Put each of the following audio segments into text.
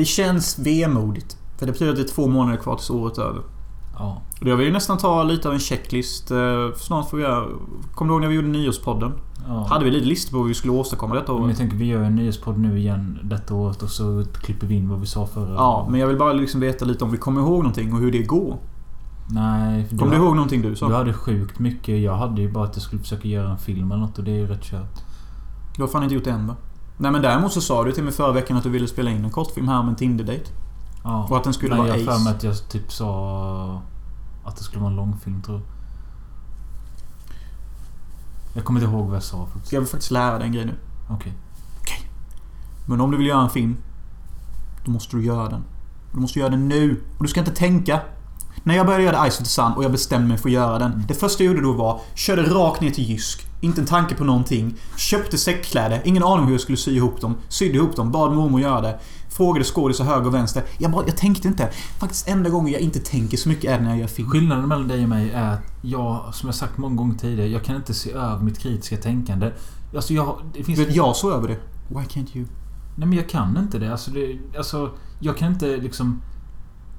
Det känns vemodigt. För det betyder att det är två månader kvar tills året är över. Ja. Och jag vill ju nästan ta lite av en checklist. Eh, Snart får vi göra... Kommer du ihåg när vi gjorde nyårspodden? ja. Hade vi lite listor på vad vi skulle åstadkomma detta Men året? jag tänker vi gör en nyhetspodd nu igen detta året och så klipper vi in vad vi sa förra. Ja, men jag vill bara liksom veta lite om vi kommer ihåg någonting och hur det går. Nej, Kommer du ihåg någonting du Du sa? hade sjukt mycket. Jag hade ju bara att jag skulle försöka göra en film eller något och det är ju rätt kört. Du har fan inte gjort det än va? Nej men däremot så sa du till mig förra veckan att du ville spela in en kortfilm här om en Tinder-date. Ja. Och att den skulle vara jag har för mig ace. att jag typ sa att det skulle vara en långfilm tror jag. Jag kommer inte ihåg vad jag sa faktiskt. Jag vill faktiskt lära dig en grej nu. Okej. Men om du vill göra en film. Då måste du göra den. Du måste göra den nu. Och du ska inte tänka. När jag började göra Ice of the Sun och jag bestämde mig för att göra den. Det första jag gjorde då var körde rakt ner till Jysk. Inte en tanke på någonting. Köpte säckkläder. Ingen aning hur jag skulle sy ihop dem. Sydde ihop dem. Bad mormor göra det. Frågade skådisar höger och vänster. Jag, bara, jag tänkte inte. Faktiskt enda gången jag inte tänker så mycket är när jag gör film. Skillnaden mellan dig och mig är att jag, som jag sagt många gånger tidigare, jag kan inte se över mitt kritiska tänkande. Alltså jag... Det finns... Vet, jag såg över det. Why can't you? Nej men jag kan inte det. Alltså, det, alltså jag kan inte liksom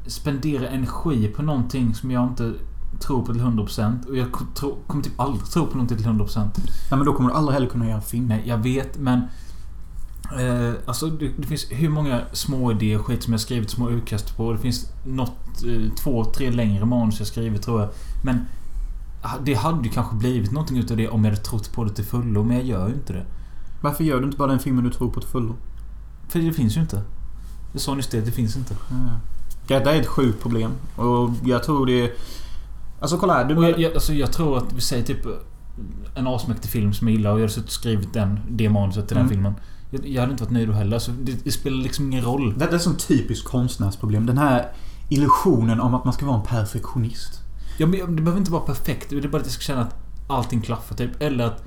spendera energi på någonting som jag inte tror på till 100% och jag tro, kommer typ aldrig tro på någonting till 100%. Nej men då kommer du aldrig heller kunna göra film. Nej, jag vet men... Eh, alltså det, det finns hur många små idéer och skit som jag skrivit små utkast på. Det finns något, eh, två, tre längre manus jag skrivit tror jag. Men ah, det hade ju kanske blivit någonting utav det om jag hade trott på det till fullo, men jag gör ju inte det. Varför gör du inte bara den filmen du tror på till fullo? För det finns ju inte. Jag sa nyss det, det finns inte. Detta är ett sjukt problem. Och jag tror det är... Alltså kolla här. Du, Och jag, jag, alltså jag tror att vi säger typ en asmäktig film som jag gillar och jag hade suttit och skrivit den, det manuset till Mm. den filmen. Jag, jag hade inte varit nöjd då heller. Så det, det spelar liksom ingen roll. Detta är som typiskt konstnärsproblem. Den här illusionen om att man ska vara en perfektionist. Ja, men det behöver inte vara perfekt. Det är bara att jag ska känna att allting klaffar typ. Eller att...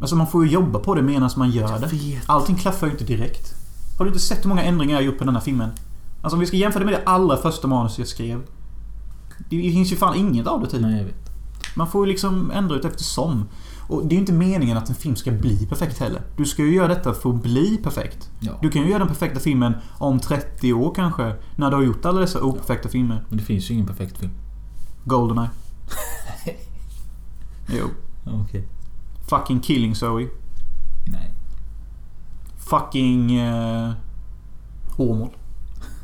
Alltså man får ju jobba på det medan man gör det. vet. Allting klaffar ju inte direkt. Har du inte sett hur många ändringar jag har gjort på den här filmen? Alltså om vi ska jämföra det med det allra första manus jag skrev. Det finns ju fan inget av det typ. Nej, jag vet. Man får ju liksom ändra ut eftersom. Och det är ju inte meningen att en film ska bli perfekt heller. Du ska ju göra detta för att bli perfekt. Ja. Du kan ju göra den perfekta filmen om 30 år kanske. När du har gjort alla dessa operfekta filmer. Men det finns ju ingen perfekt film. Goldeneye. jo. Okej. Fucking Killing Zoe. Nej. Fucking... Eh, Åmål.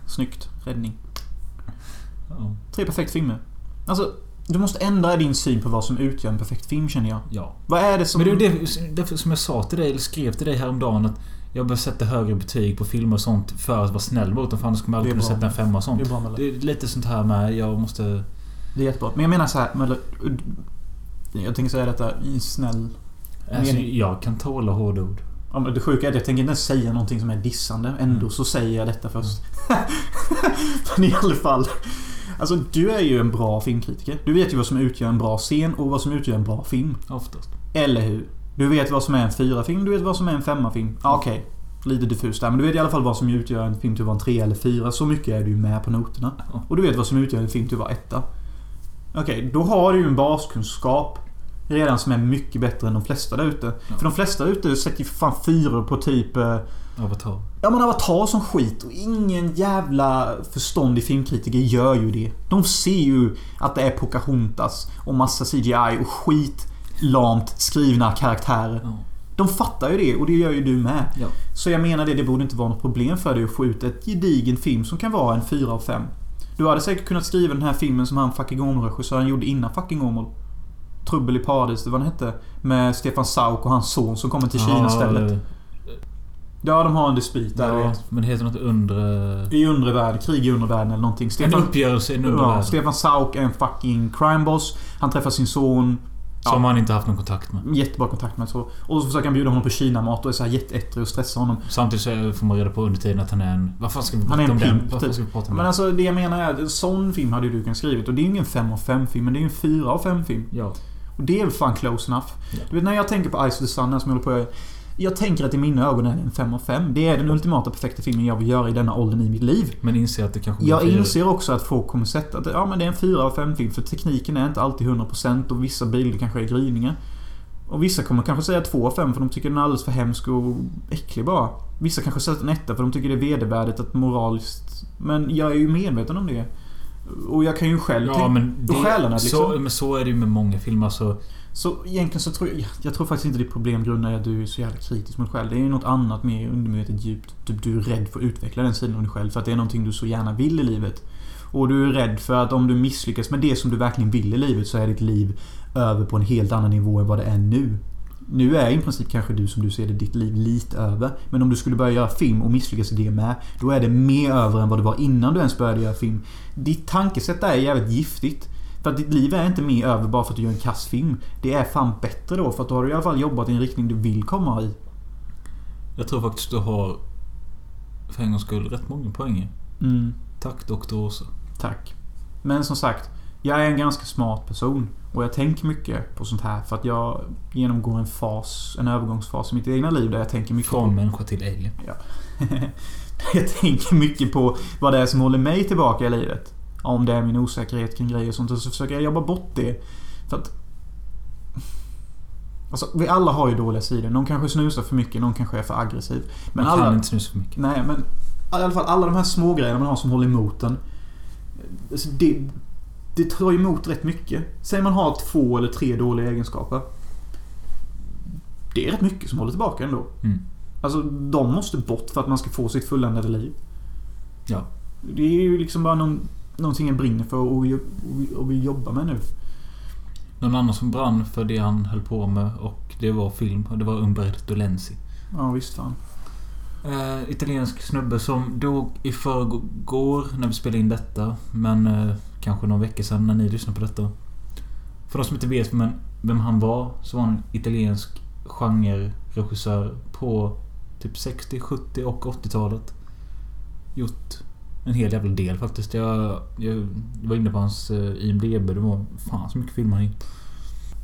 Snyggt. Räddning. Ja. Tre perfekta filmer. Alltså, du måste ändra din syn på vad som utgör en perfekt film känner jag. ja. Vad är det som... Men det är det, därför som jag sa till dig, eller skrev till dig häromdagen att jag bör sätta högre betyg på filmer och sånt för att vara snäll mot dem. För annars kommer jag är aldrig kunna sätta en femma och sånt. Det är bra Det är lite sånt här med, jag måste... Det är jättebra. Men jag menar så här, med, Jag tänker säga detta i snäll... Alltså, Mening. jag kan tåla hårda ord. Ja, men det sjuka är att jag tänker inte ens säga någonting som är dissande. Ändå Mm. så säger jag detta först. Men i alla fall. Alltså du är ju en bra filmkritiker. Du vet ju vad som utgör en bra scen och vad som utgör en bra film. Oftast. Eller hur? Du vet vad som är en fyra film, du vet vad som är en femma film. Ja, Okej. Lite diffust där, men du vet i alla fall vad som utgör en film till att vara en tre eller fyra. Så mycket är du med på noterna. Och du vet vad som utgör en film till att vara etta. Okej, då har du ju en baskunskap. Redan som är mycket bättre än de flesta där ute. Ja. För de flesta där ute sätter ju fan fyror på typ... Avatar. Ja men Avatar som skit och ingen jävla förståndig filmkritiker gör ju det. De ser ju att det är Pocahontas och massa CGI och skitlamt skrivna karaktärer. Ja. De fattar ju det och det gör ju du med. Ja. Så jag menar det, det borde inte vara något problem för dig att få ut ett gedigen film som kan vara en 4 av 5. Du hade säkert kunnat skriva den här filmen som han fucking Åmål-regissören gjorde innan fucking Åmål. Trubbel i paradis, det var den hette. Med Stefan Sauk och hans son som kommer till Kina istället. Ja, de har en dispyt där. Ja, men det heter något undre... I undre värld, krig i undre världen eller någonting. En Stefan, uppgörelse i en undre ja. Stefan Sauk är en fucking crime-boss. Han träffar sin son. Som han inte haft någon kontakt med. Jättebra kontakt med så. Och så försöker han bjuda honom på Kina-mat och är så här jätteättrig och stressar honom. Samtidigt så får man reda på under tiden att han är en... Vad fan ska vi prata en om den? Vad typ. ska vi prata om Men alltså det jag menar är att en sån film hade ju du kunnat skrivit. Och det är ju ingen 5 av 5 film, men det är ju en 4 av 5 film. Ja. Och det är väl fan close enough. Ja. Du vet när jag tänker på Ice of the Sun, som jag håller på Jag tänker att i mina ögon är det en 5 av 5. Det är den ultimata perfekta filmen jag vill göra i denna åldern i mitt liv. Men inser att det kanske Jag inser också att folk kommer sätta att ja, men det är en 4 av 5 film för tekniken är inte alltid 100% och vissa bilder kanske är gryningar. Och vissa kommer kanske säga 2 av 5 för de tycker den är alldeles för hemsk och äcklig bara. Vissa kanske sätter en etta för de tycker det är vedervärdigt att moraliskt... Men jag är ju medveten om det. Och jag kan ju själv Ja tänka- men och stjärnorna, det, så, liksom. men så är det ju med många filmer. Så så egentligen så tror jag... Jag tror faktiskt inte ditt problem grundar i att du är så jävla kritisk mot dig själv. Det är ju något annat mer undermedvetet djupt. Du, du är rädd för att utveckla den sidan av dig själv. För att det är någonting du så gärna vill i livet. Och du är rädd för att om du misslyckas med det som du verkligen vill i livet så är ditt liv över på en helt annan nivå än vad det är nu. Nu är i princip kanske du som du ser det ditt liv lite över. Men om du skulle börja göra film och misslyckas i det med. Då är det mer över än vad det var innan du ens började göra film. Ditt tankesätt där är jävligt giftigt. För att ditt liv är inte mer över bara för att du gör en kass film. Det är fan bättre då för att då har du i alla fall jobbat i en riktning du vill komma i. jag tror faktiskt du har för en gångs skull rätt många poänger. Mm, Tack Dr. Åsa. tack. Men som sagt. Jag är en ganska smart person. Och jag tänker mycket på sånt här för att jag genomgår en fas, en övergångsfas i mitt egna liv där jag tänker mycket Från på... människa till alien. jag tänker mycket på vad det är som håller mig tillbaka i livet. Om det är min osäkerhet kring grejer och sånt. Och så försöker jag jobba bort det. För att... Alltså, vi alla har ju dåliga sidor. Någon kanske snusar för mycket, någon kanske är för aggressiv. Men Man alla... kan inte snusa för mycket. Nej, men i alla fall alla de här små grejerna man har som håller emot en. Alltså det, det tar emot rätt mycket. Säg man har två eller tre dåliga egenskaper. Det är rätt mycket som håller tillbaka ändå. Mm. Alltså de måste bort för att man ska få sitt fulländade liv. Ja. Det är ju liksom bara någon, någonting jag brinner för och, vill- och, vill- och vill jobba med nu. Någon annan som brann för det han höll på med och det var film. Och det var Umberto Lenzi. Ja visst fan. Eh, italiensk snubbe som dog i förrgår när vi spelade in detta. Men eh, kanske någon vecka sedan när ni lyssnar på detta. För de som inte vet vem, vem han var så var han en italiensk genreregissör på typ 60, 70 och 80-talet. Gjort en hel jävla del faktiskt. Jag, jag var inne på hans eh, IMDB. Det var fan så mycket filmer han gjort.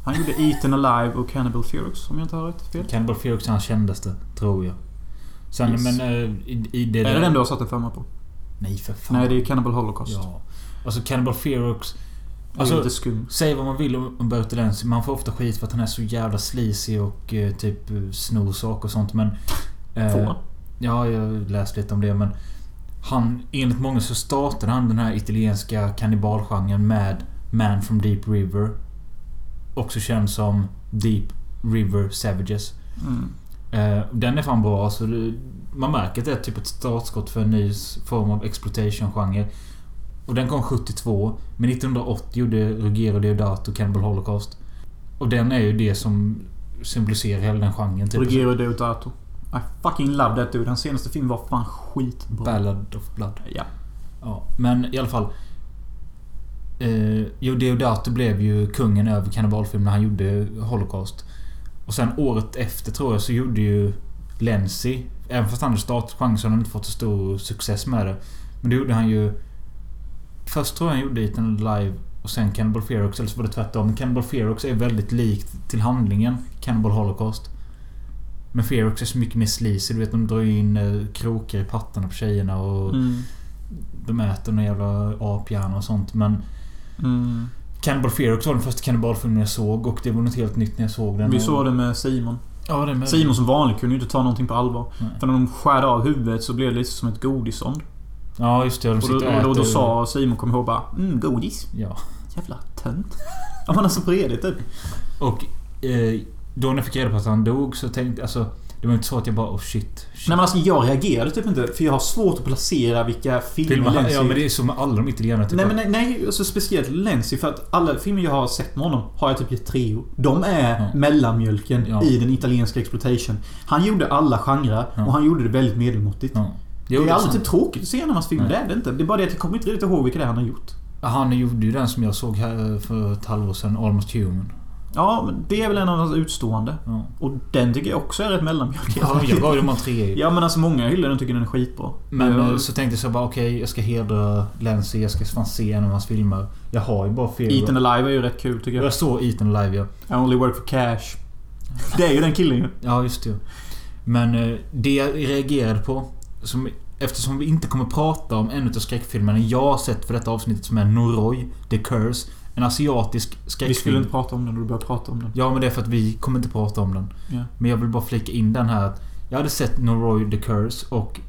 Han gjorde Eaten Alive och Cannibal Ferox om jag inte har rätt fel. Cannibal Ferox är hans kändaste, tror jag. Sen, Yes. men eh, i, i det Är det där- den du har satt en femma på? Nej för fan. Nej, det är Cannibal Holocaust. Ja. Alltså Cannibal Ferox. Alltså, säg vad man vill om Umberto Lenzi. Man får ofta skit för att han är så jävla sleazy och eh, typ snor saker och sånt men... eh, Får man? Ja, jag har läst lite om det men... Han, enligt många så startade han den här italienska kannibalgenren med Man from Deep River. Också känd som Deep River Savages. Mm. Eh, den är fan bra. Alltså, det, man märker att det är typ ett startskott för en ny form av exploitation-genre. Och den kom 72. Men 1980 gjorde Ruggero Deodato Cannibal Holocaust. Och den är ju det som symboliserar hela den genren. Typ. Ruggero Deodato. I fucking love that dude. Hans senaste film var fan skitbra. Ballad of Blood. Ja. Ja, men i alla fall. Eh, jo, Deodato blev ju kungen över kannibalfilm när han gjorde Holocaust. Och sen året efter tror jag så gjorde ju Lenzi, även fast han hade startat genren så hade han inte fått så stor success med det. Men då gjorde han ju... Först tror jag han gjorde Eaten Live och sen Cannibal Ferox, eller så var det tvärtom. Cannibal Ferox är väldigt likt till handlingen Cannibal Holocaust. Men Ferox är så mycket mer sleazy. Du vet, de drar in eh, krokar i pattarna på tjejerna och Mm. de äter några jävla aphjärna och sånt. Men Mm. Cannibal Ferox var den första kannibalfilmen jag såg och det var något helt nytt när jag såg den. Vi och- såg det med Simon. Ja, det med. Simon som vanligt kunde ju inte ta någonting på allvar. Nej. För när de skär av huvudet så blev det lite som ett godisond. Ja, just det. De Och då, och då, äter... då sa Simon, kom ihåg bara mm, godis. Ja. Jävla tönt. Ja men alltså på redigt typ. Och eh, då när jag fick reda på att han dog så tänkte alltså... Det var inte så att jag bara oh shit. shit. Nej men alltså jag reagerade typ inte. För jag har svårt att placera vilka filmer Filmer, Lenzi- ja men det är så med alla de italienarna. Typ Nej men nej, nej alltså speciellt Lenzi för att alla filmer jag har sett med honom har jag typ gett trio. De är Ja. mellanmjölken Ja. i den italienska exploitation. Han gjorde alla genrer Ja. och han gjorde det väldigt medelmåttigt. Ja. Det är aldrig sant. typ tråkigt att se av hans filmer, det är det inte. Det är bara det att jag kommer inte riktigt ihåg vilka det är han har gjort. Han gjorde ju den som jag såg här för ett halvår sedan. Almost Human. Ja, men det är väl en av hans utstående. Ja. Och den tycker jag också är rätt mellanmjölk. Ja, jag gav ju de här tre. Ja men alltså många hyllar den tycker den är skitbra. Men Jag- eh, så tänkte jag så bara okej, jag ska hedra Lenzi. Jag ska fan se en av hans filmer. Jag har ju bara Fear. Eaten Alive är ju rätt kul tycker jag. Jag såg Eaten Live ja. I only work for cash. Det är ju den killen ju. Ja, just det. Men eh, det jag reagerade på... Som, eftersom vi inte kommer prata om en av skräckfilmerna jag har sett för detta avsnittet som är Noroi, The Curse. En asiatisk skräckfilm. Vi skulle inte prata om den och du började prata om den. Ja, men det är för att vi kommer inte prata om den. Ja. Men jag vill bara flika in den här att Jag hade sett Norroy the Curse och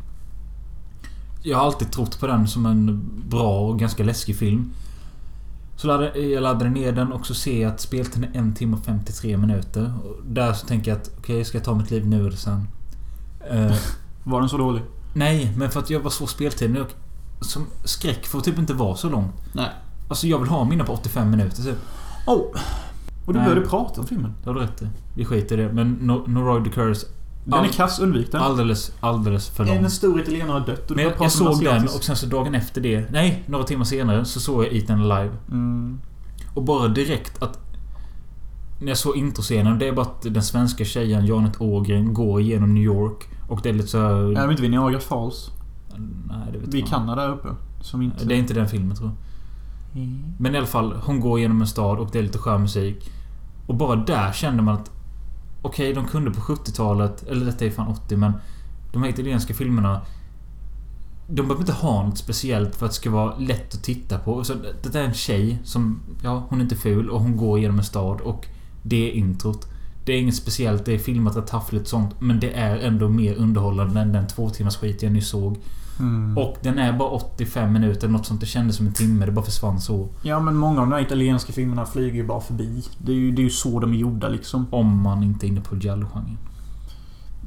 Jag har alltid trott på den som en bra och ganska läskig film. Så laddade, jag laddade ner den och så ser jag att speltiden är en timme och 53 minuter. Och där så tänker jag att okej, okay, ska jag ta mitt liv nu eller sen? Uh, var den så dålig? Nej, men för att jag var så speltiden. Som skräck får typ inte vara så långt. Nej. Alltså jag vill ha mina på 85 minuter typ. Oh. Och du Nej. började prata om filmen. Det har du rätt i. Vi skiter i det. Men no Noroid the Curse. Den all, är kass, undvik den. Alldeles, alldeles för lång. En stor italienare har dött. Och Men jag, jag såg den och sen så dagen efter det. Nej, några timmar senare så såg jag Eaten Alive. Mm. Och bara direkt att... När jag såg introscenen. Det är bara att den svenska tjejen Janet Ågren går igenom New York. Och det är lite så här... Är de inte vid Niagara Falls? Nej, det vet Vid Kanada uppe. Som inte... Det är inte den filmen tror jag. Mm. Men i alla fall, hon går genom en stad och det är lite skön musik. Och bara där kände man att... Okej, okay, de kunde på 70-talet, eller detta är fan 80 men... De här italienska filmerna... De behöver inte ha något speciellt för att det ska vara lätt att titta på. Så det är en tjej som... Ja, hon är inte ful och hon går genom en stad och... Det är introt. Det är inget speciellt, det är filmat rätt taffligt och sånt. Men det är ändå mer underhållande än den två timmars skit jag nyss såg. Mm. Och den är bara 85 minuter, något sånt. Det kändes som en timme. Det bara försvann så. Ja, men många av de här italienska filmerna flyger ju bara förbi. Det är ju, det är ju så de är gjorda liksom. Om man inte är inne på giallo-genren.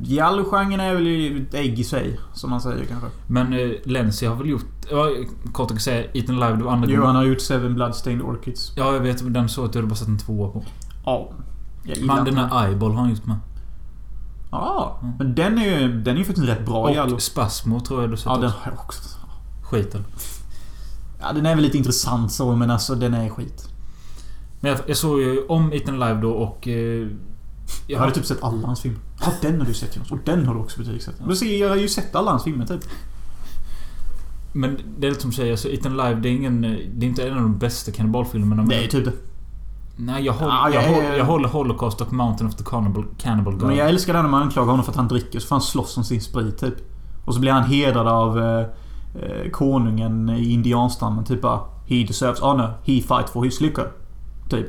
Giallo-genren är väl ett ägg i sig, som man säger kanske. Men eh, Lenzi har väl gjort... Ja, kort att säga, Eaten Live, det var andra Jo, han har gjort Seven Bloodstained Orchids. Ja, jag vet. Den såg att jag hade bara sett en tvåa på. Ja. Men den här Eyeball har han gjort med. Ja, mm. men den är ju den är ju faktiskt rätt bra Och Giallo. Spasmo tror jag du sett Ja, den har jag också. Skit eller? Ja, den är väl lite intressant så, men alltså den är skit. Men jag, jag såg ju om Eaten Live då och... Eh, jag, hade typ sett alla hans filmer. Ja, den har du sett Jonas. Och den har du också betygsatt. Men se, jag har ju sett alla hans filmer typ. Men det är lite som du säger, alltså Eaten Live det är ingen... Det är inte en av de bästa kannibalfilmerna. Nej, typ det. Nej, jag, håller, ah, jag, jag, håller, jag håller Holocaust och Mountain of the Cannibal, Cannibal God. Men jag älskar den när man anklagar honom för att han dricker. Så får han slåss om sin sprit typ. Och så blir han hedrad av eh, eh, konungen i indianstammen. Typ bara He deserves honor. He fight for his liquor. Typ.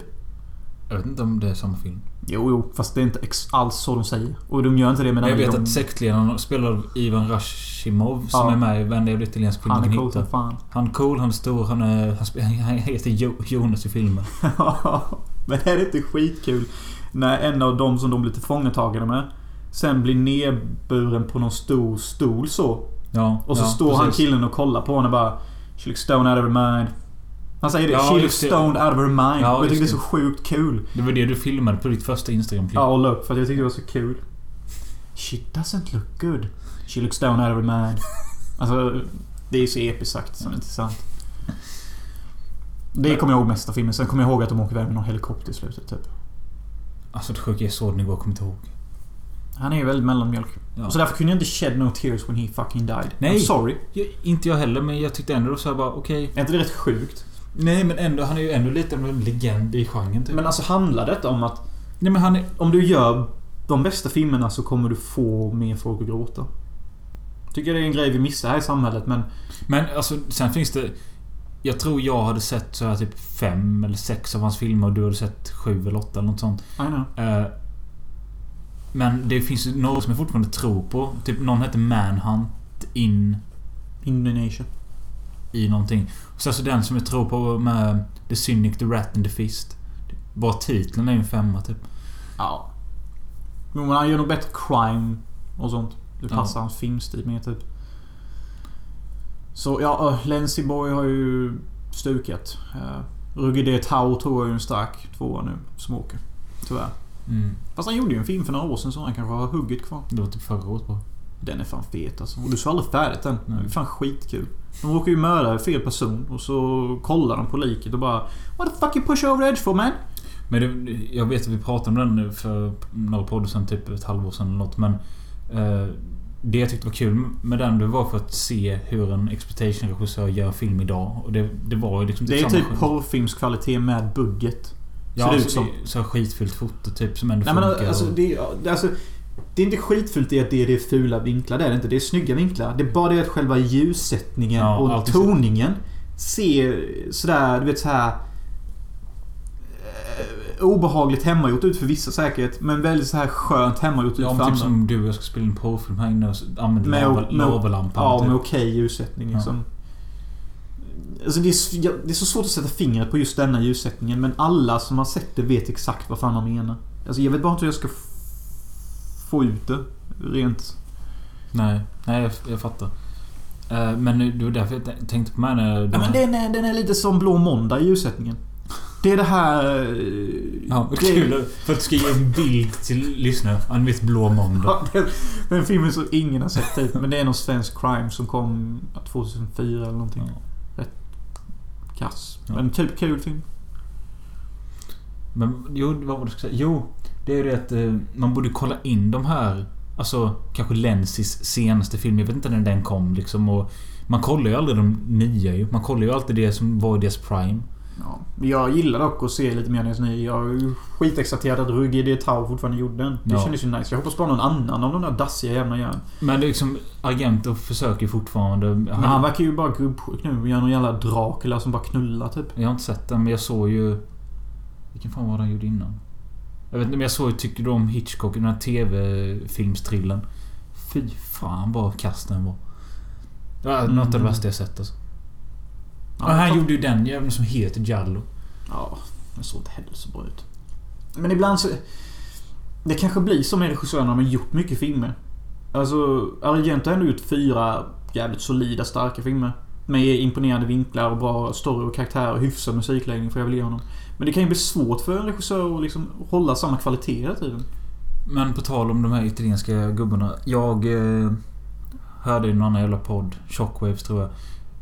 Jag vet inte om det är samma film. Jo, jo. Fast det är inte alls så de säger. Och de gör inte det med Jag vet de... att sektledaren spelar Ivan Rashimov som ja. är med i Vända jävla italiensk film. Han är cool som fan. Han är cool, han är stor, han är... Han, heter Jonas i filmen. Men är det inte skitkul när en av dem som de blir tillfångatagna med Sen blir nedburen på någon stor stol så. Ja, och så ja, står precis. han killen och kollar på henne bara She looks stoned out of her mind. Han säger det. Ja, She looks stoned out of her mind. Ja, jag tycker det är det. så sjukt kul. Det var det du filmade på ditt första Instagram-klipp. Ja, och upp för att jag tyckte det var så kul. She doesn't look good. She looks stoned out of her mind. Alltså, det är ju så episkt sagt som inte är sant. Det kommer jag ihåg mest av filmen. Sen kommer jag ihåg att de åker iväg med någon helikopter i slutet typ. Alltså det sjuka är så den jag kommer inte ihåg. Han är ju väldigt mellanmjölk. Ja. Så därför kunde jag inte shed no tears when he fucking died. Nej. I'm sorry. Jag, inte jag heller, men jag tyckte ändå så här bara okej. Okay. Är inte det rätt sjukt? Nej, men ändå. Han är ju ändå lite av en legend i genren typ. Men alltså handlar detta om att... Nej men han är... Om du gör de bästa filmerna så kommer du få mer folk att gråta. Tycker det är en grej vi missar här i samhället men... Men alltså sen finns det... Jag tror jag hade sett så här typ fem eller sex av hans filmer och du hade sett sju eller åtta eller något sånt. I know. Uh, men det finns ju några som jag fortfarande tror på. Typ någon heter Manhunt in... Indonesia. I någonting. Och sen så den som jag tror på med The Cynic, The Rat and the Fist. Bara titeln är ju en femma typ. Ja. Men han gör nog bättre crime och sånt. Det passar Ja. hans filmstil mer typ. Så ja, uh, Lenzi Boy har ju stukat. Uh, Rugged. Tau tror jag är en stark tvåa nu som åker. Tyvärr. Mm. Fast han gjorde ju en film för några år sedan så han kanske har hugget kvar. Det var typ förra året bara. Den är fan fet alltså. Och du såg aldrig färdigt den. Nej. Det är fan skitkul. De råkar ju mörda fel person och så kollar de på liket och bara What the fuck you push over the edge for man? Men det, jag vet att vi pratade om den nu för några poddar sen, typ ett halvår sedan eller något. Men eh, det jag tyckte var kul med den, det var för att se hur en exploitation-regissör gör film idag. Och det, det var ju liksom Det är typ porrfilmskvalitet med budget. Ja, ser det ut som. så skitfyllt foto typ som ändå Nej men funkar. alltså och- det, det, alltså det är inte skitfullt i att det är, det är fula vinklar. Det är det inte. Det är snygga vinklar. Det är bara det att själva ljussättningen Ja, och toningen ser sådär, du vet så här obehagligt hemmagjort ut för vissa säkert. Men väldigt så här skönt hemmagjort ut Ja, för men typ andra. som du och jag ska spela in porrfilm här inne och använder Med- lava- med- lavalampan. Ja, typ. med okej ljussättning Ja. liksom. Alltså det, är, så- ja, det är så svårt att sätta fingret på just denna ljussättningen men alla som har sett det vet exakt vad fan man menar. Alltså jag vet bara inte hur jag ska få ut det. Rent... Nej, nej jag, jag fattar. Eh, men det var därför jag tänkte på mig när... Ja, men den är, den är lite som Blå Måndag i ljussättningen. Det är det här... eh, Ja, det- kul. För att ska ge en bild till lyssnare. Han vet Blå Måndag. Ja, den, den filmen som ingen har sett typ. Men det är någon svensk crime som kom 2004 eller någonting. Ja. Kass. Ja. Men typ kul film. Men jo, vad var det jag skulle säga? Jo, det är ju det att eh, man borde kolla in de här... Alltså, kanske Lenzis senaste film. Jag vet inte när den kom liksom. Och man kollar ju aldrig de nya ju. Man kollar ju alltid det som var i deras prime. Ja, jag gillar dock att se lite mer deras nya. Jag är ju skitexalterad att Ruggie D. Tau fortfarande gjorde den. Det Ja. kändes ju nice. Jag hoppas bara någon annan av de där dassiga jävlarna gör. Men det är liksom... Argento försöker fortfarande... Men han verkar ju bara gubbsjuk nu gör någon jävla Dracula som bara knullar typ. Jag har inte sett den, men jag såg ju... Vilken fan var det han gjorde innan? Jag vet inte, men jag såg ju Tycker du om Hitchcock? Den här TV-filmstrillen. Fy fan vad kass den var. Det var något av det Mm. värsta jag sett alltså. Ja, han gjorde ju den jäveln som heter Jallo. Ja, den såg inte heller så bra ut. Men ibland så... Det kanske blir så med regissörerna har gjort mycket filmer. Alltså, Argento har ändå gjort fyra jävligt solida, starka filmer. Med imponerande vinklar och bra story och karaktär och hyfsad musikläggning får jag väl ge honom. Men det kan ju bli svårt för en regissör att liksom hålla samma kvalitet hela tiden. Men på tal om de här italienska gubbarna. Jag eh, hörde i någon annan jävla podd, Shockwaves tror jag.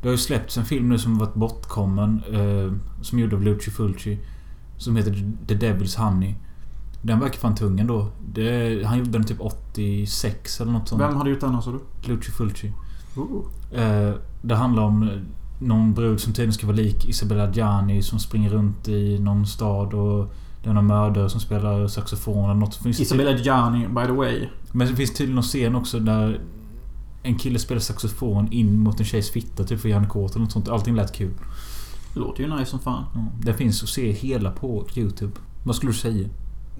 Det har ju släppts en film nu som varit bortkommen. Eh, som gjord av Luci Fulci. Som heter The Devil's Honey. Den verkar fan tung ändå. Det, han gjorde den typ 86 eller något sånt. Vem hade gjort den sa du? Luci Fulci. Eh, det handlar om eh, någon brud som tydligen ska vara lik Isabella Gianni som springer runt i någon stad och det är någon mördare som spelar saxofon eller något. Finns Isabella Gianni, by the way. men det finns tydligen någon scen också där en kille spelar saxofon in mot en tjejs fitta typ för Janne Kåt eller något sånt. Allting lät kul. Låter ju nice som fan. Ja, det finns att se hela på YouTube. Vad skulle du säga?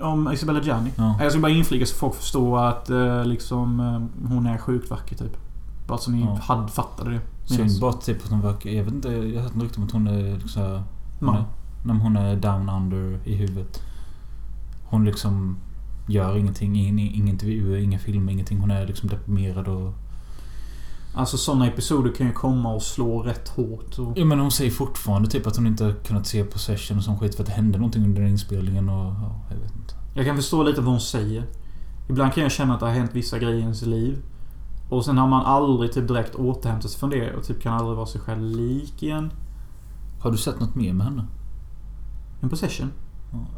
Om Isabella Gianni? Ja. Jag ska bara inflika så folk förstår att eh, liksom hon är sjukt vacker typ. Bara så ni Ja. hade fattade det. Synd bara typ att hon verkar... Jag vet inte. Jag har hört rykte om att hon är liksom... Hon är, när hon är down under i huvudet. Hon liksom gör ingenting. Ingen, ingen intervjuer, inga filmer, ingenting. Hon är liksom deprimerad och... Alltså sådana episoder kan ju komma och slå rätt hårt. Och... Ja men hon säger fortfarande typ att hon inte har kunnat se Possession och sån skit för att det hände någonting under inspelningen och... Ja, jag vet inte. Jag kan förstå lite vad hon säger. Ibland kan jag känna att det har hänt vissa grejer i ens liv. Och sen har man aldrig typ direkt återhämtat sig från det och typ kan aldrig vara sig själv lik igen. Har du sett något mer med henne? En possession.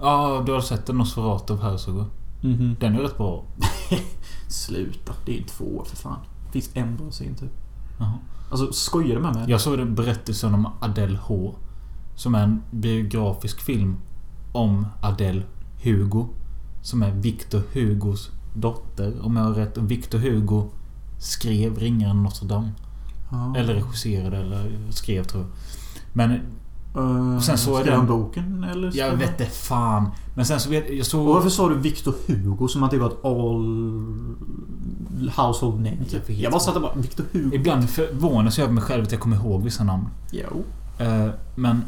Ja, du har sett en Nosferatu av Herzog va? Mhm. Den är rätt bra. Sluta. Det är en två för fan. Det finns en bra scen typ. Jaha. Alltså skojar du med mig? Jag såg den berättelsen om Adele H. Som är en biografisk film om Adele Hugo. Som är Victor Hugos dotter, om jag har rätt. Victor Hugo skrev Ringaren Notre Dame. Ja. Eller regisserade, eller skrev tror jag. Men Uh, och sen jag skrev han boken eller? jag han- vet inte fan. Men sen så vet jag Och såg... varför sa du Victor Hugo som att det var ett all household name? Jag Jag bara satte bara Victor Hugo. Ibland förvånas jag över mig själv att jag kommer ihåg vissa namn. Jo. Eh, men...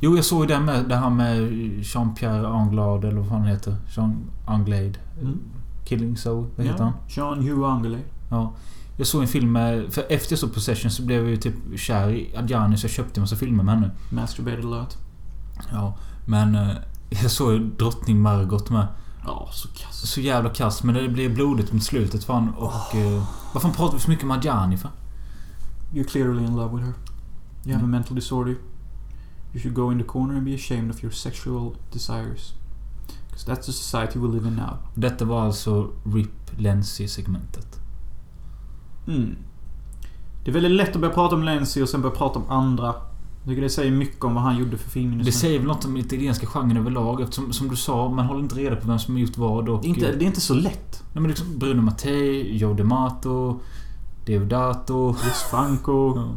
Jo, jag såg ju den med det här med Jean-Pierre Anglade, eller vad fan han heter. Jean Anglade. Mm. Killing So, vad heter han? Jean Hugh Anglais. Ja. Jag såg en film med... För efter jag såg Possession så blev jag ju typ kär i Adjani så jag köpte en massa filmer med henne. Masturbated alert. Ja. Men... eh, jag såg ju Drottning Margot med. Ja, så kass. Så jävla kass men det blev blodigt mot slutet fan och... Uh, vad fan pratar vi så mycket om Adjani för? You're clearly in love with her. You have a Mm. mental disorder. You should go in the corner and be ashamed of your sexual desires. Because that's the society we live in now. Detta var alltså RIP Lenzi-segmentet. Mm. Det är väldigt lätt att börja prata om Lenzi och sen börja prata om andra. Jag tycker det säger mycket om vad han gjorde för filmindustrin. Det säger väl något om italienska genren överlag eftersom som du sa, man håller inte reda på vem som har gjort vad och... Det är inte, det är inte så lätt. Nej men liksom Bruno Mattei, Joe D'Amato, Deodato... Chris Franco. Ja.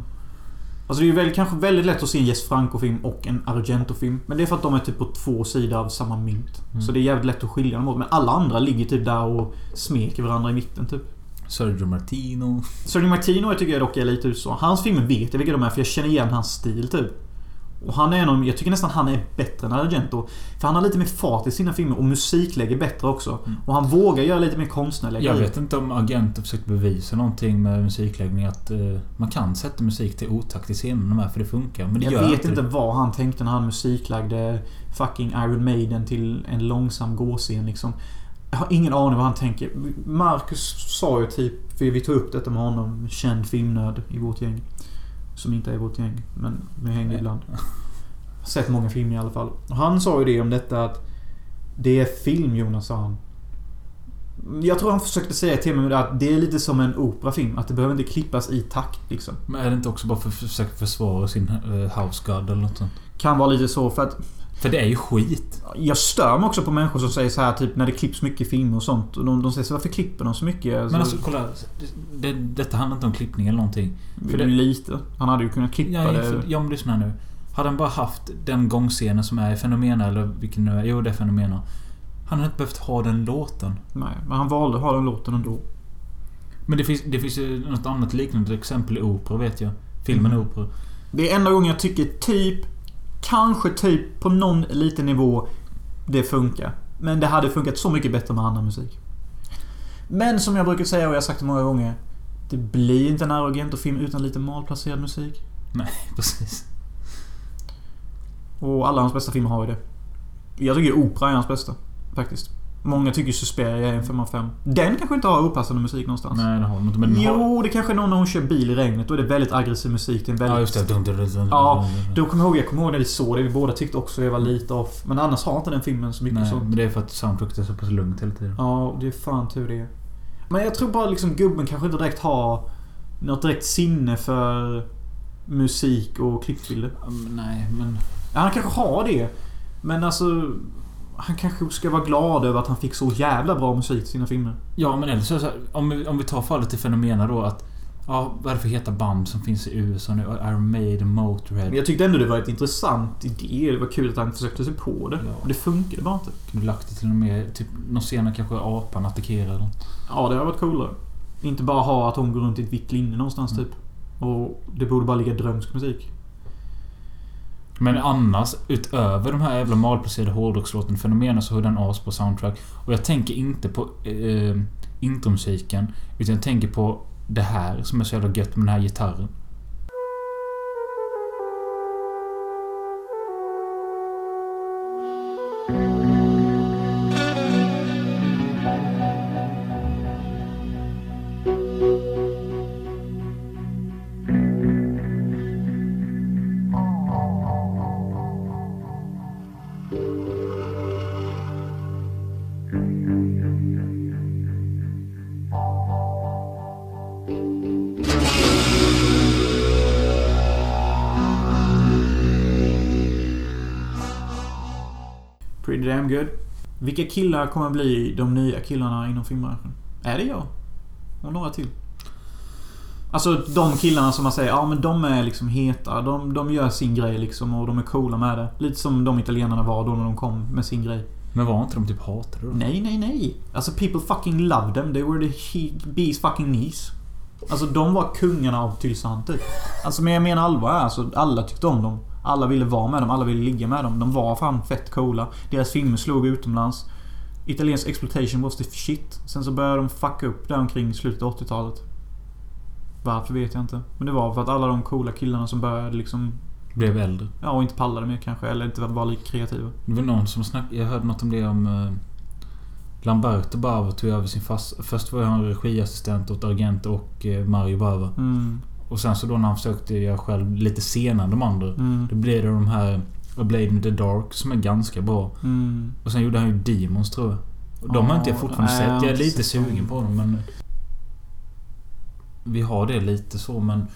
Alltså det är ju väl, kanske väldigt lätt att se en Jess Franco-film och en Argento-film. Men det är för att de är typ på två sidor av samma mynt. Mm. Så det är jävligt lätt att skilja dem åt. Men alla andra ligger typ där och smeker varandra i mitten typ. Sergio Martino. Sergio Martino jag tycker jag dock är lite ut så. Hans filmer vet jag vilka de är för jag känner igen hans stil typ. Och han är någon, jag tycker nästan han är bättre än Argento. För han har lite mer fart i sina filmer och musiklägger bättre också. Mm. Och han vågar göra lite mer konstnärliga Jag vet inte om agenter försökt bevisa någonting med musikläggning. Att eh, man kan sätta musik till otakt i scenerna med för det funkar. Men det Jag gör vet inte det. vad han tänkte när han musiklagde fucking Iron Maiden till en långsam gåscen liksom. Jag har ingen aning vad han tänker. Marcus sa ju typ, för vi tog upp detta med honom, känd filmnörd i vårt gäng. Som inte är vårt gäng, men vi hänger ibland. Sett många filmer i alla fall. Och han sa ju det om detta att det är film Jonas, sa han. Jag tror han försökte säga till mig att det är lite som en operafilm. Att det behöver inte klippas i takt liksom. Men är det inte också bara för att försöka försvara sin eh, house god eller något sånt? Kan vara lite så för att För det är ju skit. Jag stör mig också på människor som säger så här typ när det klipps mycket filmer och sånt. Och de, de säger så varför klipper de så mycket? Alltså, Men alltså kolla. Det, detta handlar inte om klippning eller någonting. för det är lite. Han hade ju kunnat klippa Ja, det. ja men lyssna nu. Hade han bara haft den gångscenen som är i Fenomena eller vilken nu är. Jo, det är Fenomena. Han hade inte behövt ha den låten. Nej, men han valde att ha den låten ändå. Men det finns, det finns ju något annat liknande exempel i opera vet jag. Filmen Mm. opera. Det är enda gången jag tycker typ, kanske typ på någon liten nivå det funkar. Men det hade funkat så mycket bättre med annan musik. Men som jag brukar säga och jag har sagt det många gånger. Det blir inte en Argento-film utan lite malplacerad musik. Precis. Och alla hans bästa filmer har ju det. Jag tycker Opera är hans bästa. Faktiskt. Många tycker Suspiria är en 5 av 5. Den kanske inte har opassande musik någonstans. Nej, det har de inte. Men den har... Jo, det kanske är någon när hon kör bil i regnet. Då är det väldigt aggressiv musik. Det är en väldigt... Ja, just det. Dun, dun, dun, dun, Ja. Då kommer jag ihåg, jag kommer ihåg när vi såg det. Vi båda tyckte också det var lite off. Men annars har inte den filmen så mycket Nej, så. men det är för att soundtracket är så pass lugnt hela tiden. Ja, det är fan tur det. Men jag tror bara liksom gubben kanske inte direkt har något direkt sinne för musik och klippbilder. Nej, men... Han kanske har det. Men alltså... Han kanske ska vara glad över att han fick så jävla bra musik till sina filmer. Ja, men eller så, så om, vi, om vi tar fallet till Fenomena då att... Ja, vad är det för heta band som finns i USA nu? Iron Maiden, Motörhead. Men jag tyckte ändå det var ett intressant idé. Det var kul att han försökte sig på det. Ja. Det funkade bara inte. Kunde lagt det till och med... Typ någon där kanske apan attackerar eller något. Ja, det har varit coolare. Inte bara ha att hon går runt i ett vitt linne någonstans Mm. typ. Och det borde bara ligga drömsk musik. Men annars, utöver de här jävla malplacerade hårdrockslåten Fenomena så har den as på soundtrack. Och jag tänker inte på eh, intromusiken. Utan jag tänker på det här som är så jävla gött med den här gitarren. Damn good. Vilka killar kommer bli de nya killarna inom filmbranschen? Är det jag? Och några till? Alltså de killarna som man säger, ja men de är liksom heta. De, de gör sin grej liksom och de är coola med det. Lite som de italienarna var då när de kom med sin grej. Men var inte de typ hatade då? Nej, nej, nej. Alltså people fucking loved them. They were the he, bees fucking knees. Alltså de var kungarna av Tylösand typ. Alltså men jag menar allvar. Alltså, alla tyckte om dem. Alla ville vara med dem. Alla ville ligga med dem. De var fan fett coola. Deras filmer slog utomlands. Italiensk exploitation was the shit. Sen så började de fucka upp där omkring slutet av 80-talet. Varför vet jag inte. Men det var för att alla de coola killarna som började liksom... Blev äldre. Ja, och inte pallade mer kanske. Eller inte var lika kreativa. Det var någon som snackade... Jag hörde något om det om... Eh, Lamberto Bava tog över sin fast... Först var han regiassistent åt Argento och eh, Mario Bava. Mm. Och sen så då när han försökte göra själv lite senare än de andra. Mm. Då blev det de här... A Blade in the Dark som är ganska bra. Mm. Och sen gjorde han ju Demons tror jag. Och de har inte jag Ja, fortfarande nej, sett. Jag är lite sugen på dem men... Vi har det lite så men...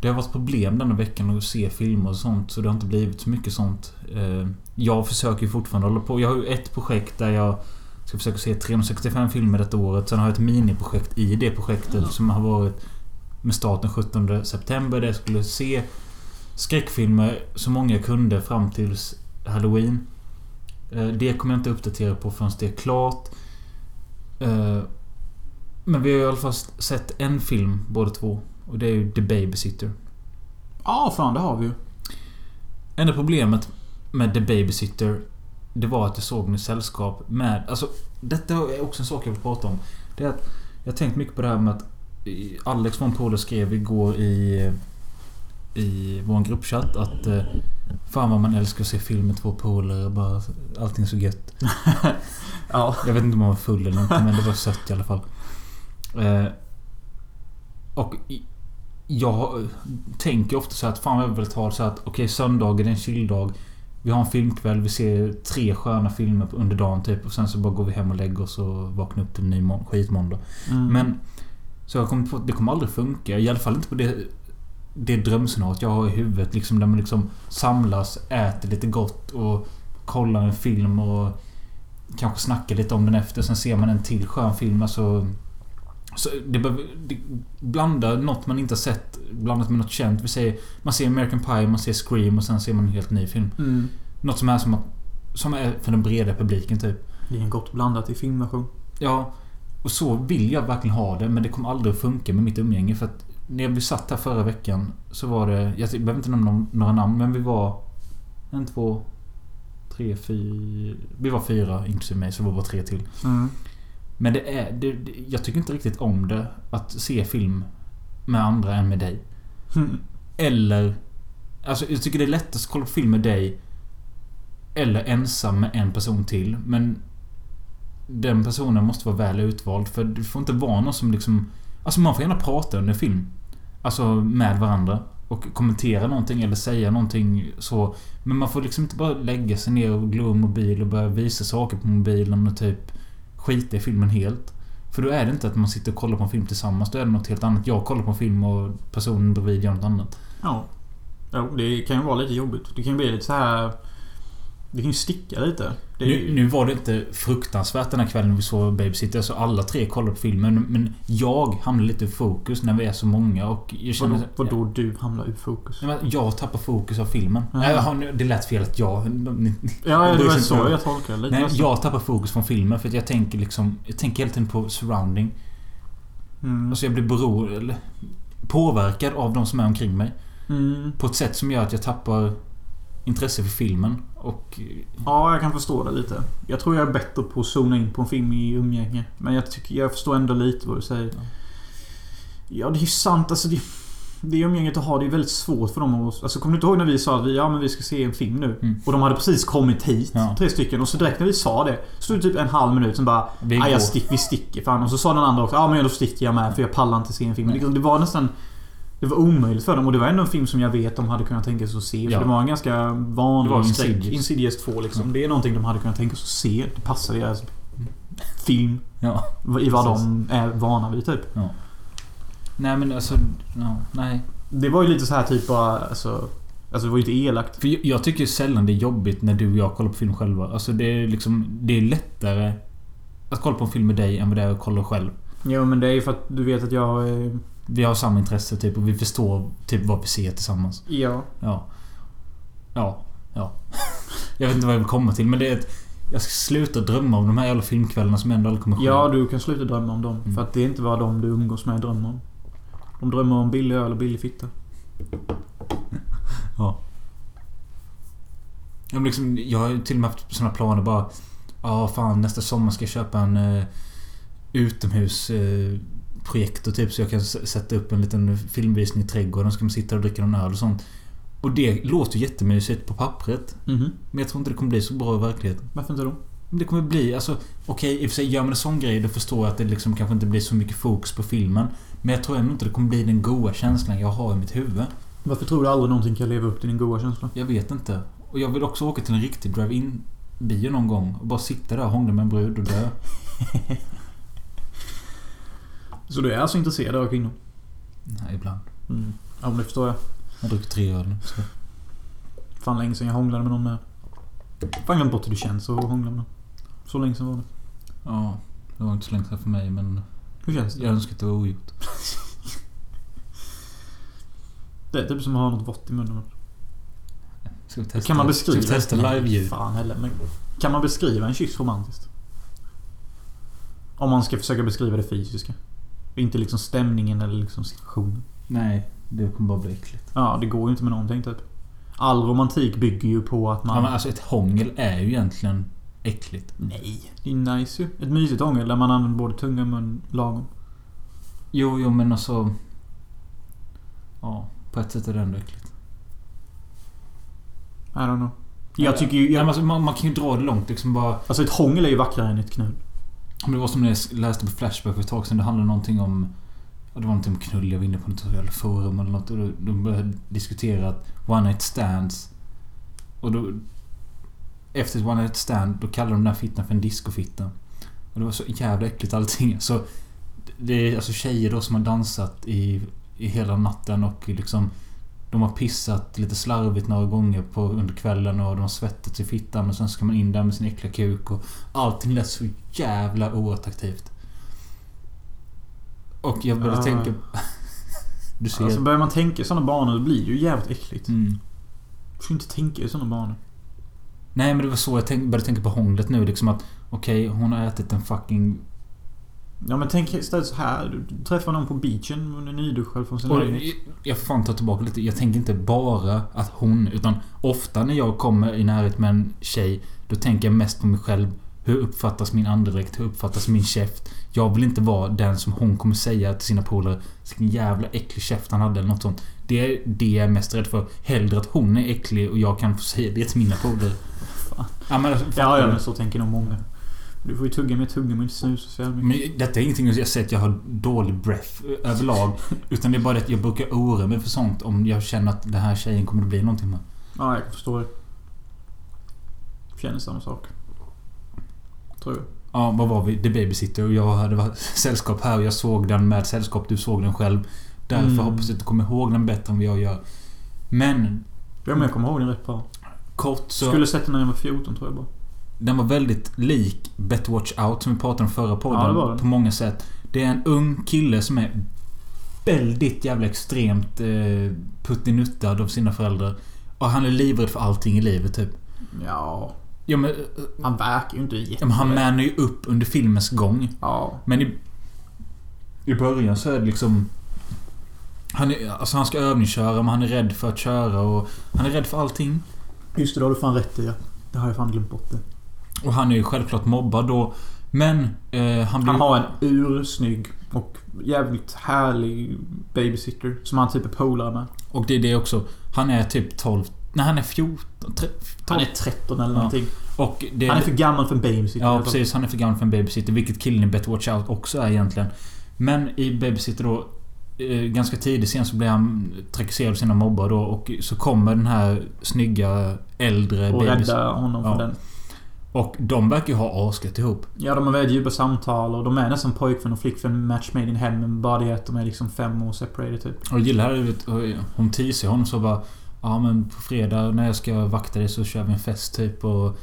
Det har varit problem denna veckan att se filmer och sånt så det har inte blivit så mycket sånt. Eh, Jag försöker ju fortfarande hålla på. Jag har ju ett projekt där jag ska försöka se 365 filmer detta året. Sen har jag ett miniprojekt i det projektet som har varit med start den 17 september där jag skulle se skräckfilmer så många jag kunde fram tills Halloween. Eh, Det kommer jag inte uppdatera på förrän det är klart. Eh, Men vi har i alla fall sett en film båda två. Och det är ju The Babysitter. Ja, fan det har vi ju. Enda problemet med The Babysitter Det var att jag såg den i sällskap med... Alltså, detta är också en sak jag vill prata om. Det är att jag har tänkt mycket på det här med att Alex von Polo skrev igår i... I vår gruppchatt att... eh, Fan vad man älskar att se film med två polare. Bara allting är så gött. Ja. Jag vet inte om han var full eller inte men det var sött i alla fall. Eh, och jag tänker ofta så att fan vad jag vill ha det så att okej söndagen är en chilldag. Vi har en filmkväll, vi ser tre sköna filmer under dagen typ. Och sen så bara går vi hem och lägger oss och vaknar upp till en ny må- skitmåndag. Mm. Men... Så jag kommit på att det kommer aldrig funka. I alla fall inte på det... Det drömscenariot jag har i huvudet. Liksom där man liksom samlas, äter lite gott och kollar en film och... Kanske snackar lite om den efter. Sen ser man en till skön film. Alltså... Så det, behöver- det blandar något man inte har sett blandat med något känt. Vi säger... Man ser American Pie, man ser Scream och sen ser man en helt ny film. Mm. Något som är som. Som är för den breda publiken typ. Det är en gott blandat i filmversion. Ja, och så vill jag verkligen ha det men det kommer aldrig att funka med mitt umgänge för att när vi satt här förra veckan så var det... Jag behöver inte nämna några namn men vi var... En, två... Tre, fyra... Vi var fyra inklusive mig så vi var tre till. Mm. Men det är... Det, jag tycker inte riktigt om det. Att se film med andra än med dig. Mm. Eller... Alltså jag tycker det är lättast att kolla på film med dig. Eller ensam med en person till. Men... Den personen måste vara väl utvald. För det får inte vara någon som liksom... Alltså man får gärna prata under film. Alltså med varandra. Och kommentera någonting eller säga någonting så. Men man får liksom inte bara lägga sig ner och glo mobil och börja visa saker på mobilen och typ skita i filmen helt. För då är det inte att man sitter och kollar på en film tillsammans. Då är det något helt annat. Jag kollar på en film och personen bredvid gör något annat. Ja. Jo, det kan ju vara lite jobbigt. Det kan ju bli lite så här... Det kan ju sticka lite. Är Nu, ju... nu var det inte fruktansvärt den här kvällen vi såg Babysitter. Så alla tre kollade på filmen. Men jag hamnade lite i fokus när vi är så många och jag känner... Vadå, vadå du hamnar ur fokus? Jag tappar fokus av filmen. Jag har nu- det lät fel att jag... Ja, det var så jag tolkar det lite. Nej, nästan. jag tappar fokus från filmen för att jag tänker liksom... Jag tänker hela tiden på surrounding. Mm. Alltså jag blir beroende... Eller, påverkad av de som är omkring mig. Mm. På ett sätt som gör att jag tappar intresse för filmen. Och... Ja, jag kan förstå det lite. Jag tror jag är bättre på att zona in på en film i umgänge. Men jag tycker jag förstår ändå lite vad du säger. Ja. Ja, det är ju sant. Alltså det, det umgänget att ha, det är väldigt svårt för dem att... Alltså kommer du inte ihåg när vi sa att vi, ja, men vi ska se en film nu? Mm. Och de hade precis kommit hit. Ja. Tre stycken. Och så direkt när vi sa det. Stod det typ en halv minut som bara... Vi "Aj, går. jag stick, vi sticker fan. Och så sa den andra också, ja men då sticker jag med för jag pallar inte se en film. Men liksom, det var nästan... Det var omöjligt för dem och det var ändå en film som jag vet de hade kunnat tänka sig att se. För Ja. det var en ganska vanlig Det var. Insidious. Insidious 2 liksom. Det är någonting de hade kunnat tänka sig att se. Det passar deras film. Ja. I vad Precis. de är vana vid typ. Nej men alltså... Ja, nej. Det var ju lite så här typ bara... Alltså, alltså det var ju inte elakt. För jag, jag tycker sällan det är jobbigt när du och jag kollar på film själva. Alltså det är liksom... Det är lättare att kolla på en film med dig än vad det är att kolla själv. Jo men det är ju för att du vet att jag... eh, Vi har samma intresse typ och vi förstår typ vad vi ser tillsammans. Ja. Ja. Ja. Ja. Jag vet inte vad jag vill komma till men det är ett... Jag ska sluta drömma om de här jävla filmkvällarna som ändå aldrig kommer ske. Ja, du kan sluta drömma om dem. Mm. För att det är inte vad de du umgås med drömmer om. De drömmer om billig öl och billig fitta. Ja. Jag, liksom, jag har till och med haft såna planer bara... Ja, fan nästa sommar ska jag köpa en uh, utomhus uh, projektor typ så jag kan sätta upp en liten filmvisning i trädgården. Så ska man sitta och dricka någon öl och sånt. Och det låter ju jättemysigt på pappret. Mhm. Men jag tror inte det kommer bli så bra i verkligheten. Varför inte då? Det kommer bli, alltså... Okej, i och för sig gör man en sån grej då förstår jag att det liksom kanske inte blir så mycket fokus på filmen. Men jag tror ändå inte det kommer bli den goa känslan jag har i mitt huvud. Varför tror du aldrig någonting kan leva upp till din goda känsla? Jag vet inte. Och jag vill också åka till en riktig drive-in bio någon gång och bara sitta där och hångla med en brud och dö. Så du är alltså intresserad av kvinnor? Nej, ibland. Mm. Ja, men det förstår jag. Jag har druckit tre öl nu. Så. Fan länge sedan jag hånglade med någon med. Fan glömt bort hur det känns att hångla med någon. Så länge sedan var det. Ja, det var inte så länge sedan för mig men... Hur känns det? Jag önskar att det var ogjort. Det är typ som att ha något vått i munnen. Ska vi testa? Kan man beskriva... Ska vi testa live-ljud? Fan heller. Men kan man beskriva en kyss romantiskt? Om man ska försöka beskriva det fysiska. Inte liksom stämningen eller liksom situationen. Nej, det kommer bara bli äckligt. Ja, det går ju inte med någonting typ. All romantik bygger ju på att man... Ja, men alltså ett hångel är ju egentligen äckligt. Nej, det är nice ju. Ett mysigt hångel där man använder både tunga och mun lagom. Jo, jo men alltså... Ja, på ett sätt är det ändå äckligt. I don't know. Jag tycker ju... Ja, Jag, men alltså, man, man kan ju dra det långt liksom bara... alltså ett hångel är ju vackrare än ett knull. Men det var som när jag läste på Flashback för ett tag sedan. Det handlade någonting om... Det var någonting om knull. Jag var inne på något forum eller något. Och de började diskutera att one night stands... Och då... Efter ett one night stand, då kallade de den här fittan för en discofitta. Och det var så jävla äckligt allting. Så... Det är alltså tjejer då som har dansat i, i hela natten och liksom... De har pissat lite slarvigt några gånger på, under kvällen och de har svettats i fittan och sen ska man in där med sin äckliga kuk och allting lät så jävla oattraktivt. Och jag började Ah. tänka... Du ser... Alltså börjar man tänka i sådana banor då blir det ju jävligt äckligt. mm. Du ska inte tänka i sådana banor. Nej men det var så jag tänk, började tänka på hånglet nu liksom att... Okej, hon har ätit en fucking... Ja men tänk istället så här. Du träffar någon på beachen. Hon är nyduschad från sin Och lägenhet. jag- får fan ta tillbaka lite. Jag tänker inte bara att hon, utan ofta när jag kommer i närhet med en tjej, då tänker jag mest på mig själv. Hur uppfattas min andedräkt? Hur uppfattas min käft? Jag vill inte vara den som hon kommer säga till sina polare. Vilken jävla äcklig käft han hade eller något sånt. Det är det jag är mest rädd för. Hellre att hon är äcklig och jag kan få säga det till mina polare. Ja men, alltså, Ja, ja men så tänker nog många. Du får ju tugga med tugga men inte snusa så jävla mycket. Men detta är ingenting jag säger att jag har dålig breath överlag. Utan det är bara det att jag brukar oroa mig för sånt om jag känner att den här tjejen kommer det bli någonting med. Ja, jag kan förstå det. Känner samma sak. Tror jag. Ja, vad var vi? The Babysitter och jag hade varit sällskap här och jag såg den med sällskap. Du såg den själv. Därför Mm. hoppas jag att du kommer ihåg den bättre än vad jag gör. Men Ja, men jag kommer ihåg den rätt bra. kort så... Skulle sett den när jag var 14 tror jag bara. Den var väldigt lik Better Watch Out som vi pratade om förra podden. Ja. På många sätt. Det är en ung kille som är väldigt jävla extremt eh, puttinuttad av sina föräldrar. Och han är livrädd för allting i livet typ. Ja. Ja men... Han verkar ju inte jätte... ja, men han manar ju upp under filmens gång. Ja. Men i... I början så är det liksom... Han, är, alltså han ska övningsköra men han är rädd för att köra och... Han är rädd för allting. Just det, det har du fan rätt i ja. Det har jag fan glömt bort det. Och han är ju självklart mobbad då. Men eh, han blir... Han har en ursnygg och jävligt härlig babysitter som han typ är polare med. Och det är det också. Han är typ 12... Nej, han är 14... tre- 12. Han är 13 eller Ja. någonting. Och det, Han är för gammal för en babysitter. Ja, precis. Han är för gammal för en babysitter. Vilket killen i Better Watch Out också är egentligen. Men i Babysitter då... Eh, ganska tidigt sen så blir han trakasserad av sina mobbar då och så kommer den här snygga äldre Och babys- rädda honom Ja. från den. Och de verkar ju ha asgött ihop. Ja, de har väldigt djupa samtal och de är nästan pojkvän och flickvän match made in heaven. Bara det att de är liksom fem år separated typ. Och jag gillar det, vet, hon teasar honom så bara... Ja men på fredag när jag ska vakta dig så kör vi en fest typ och...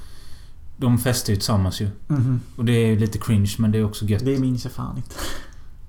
De festar ju tillsammans ju. Mhm. Och det är lite cringe men det är också gött. Det minns jag fan inte.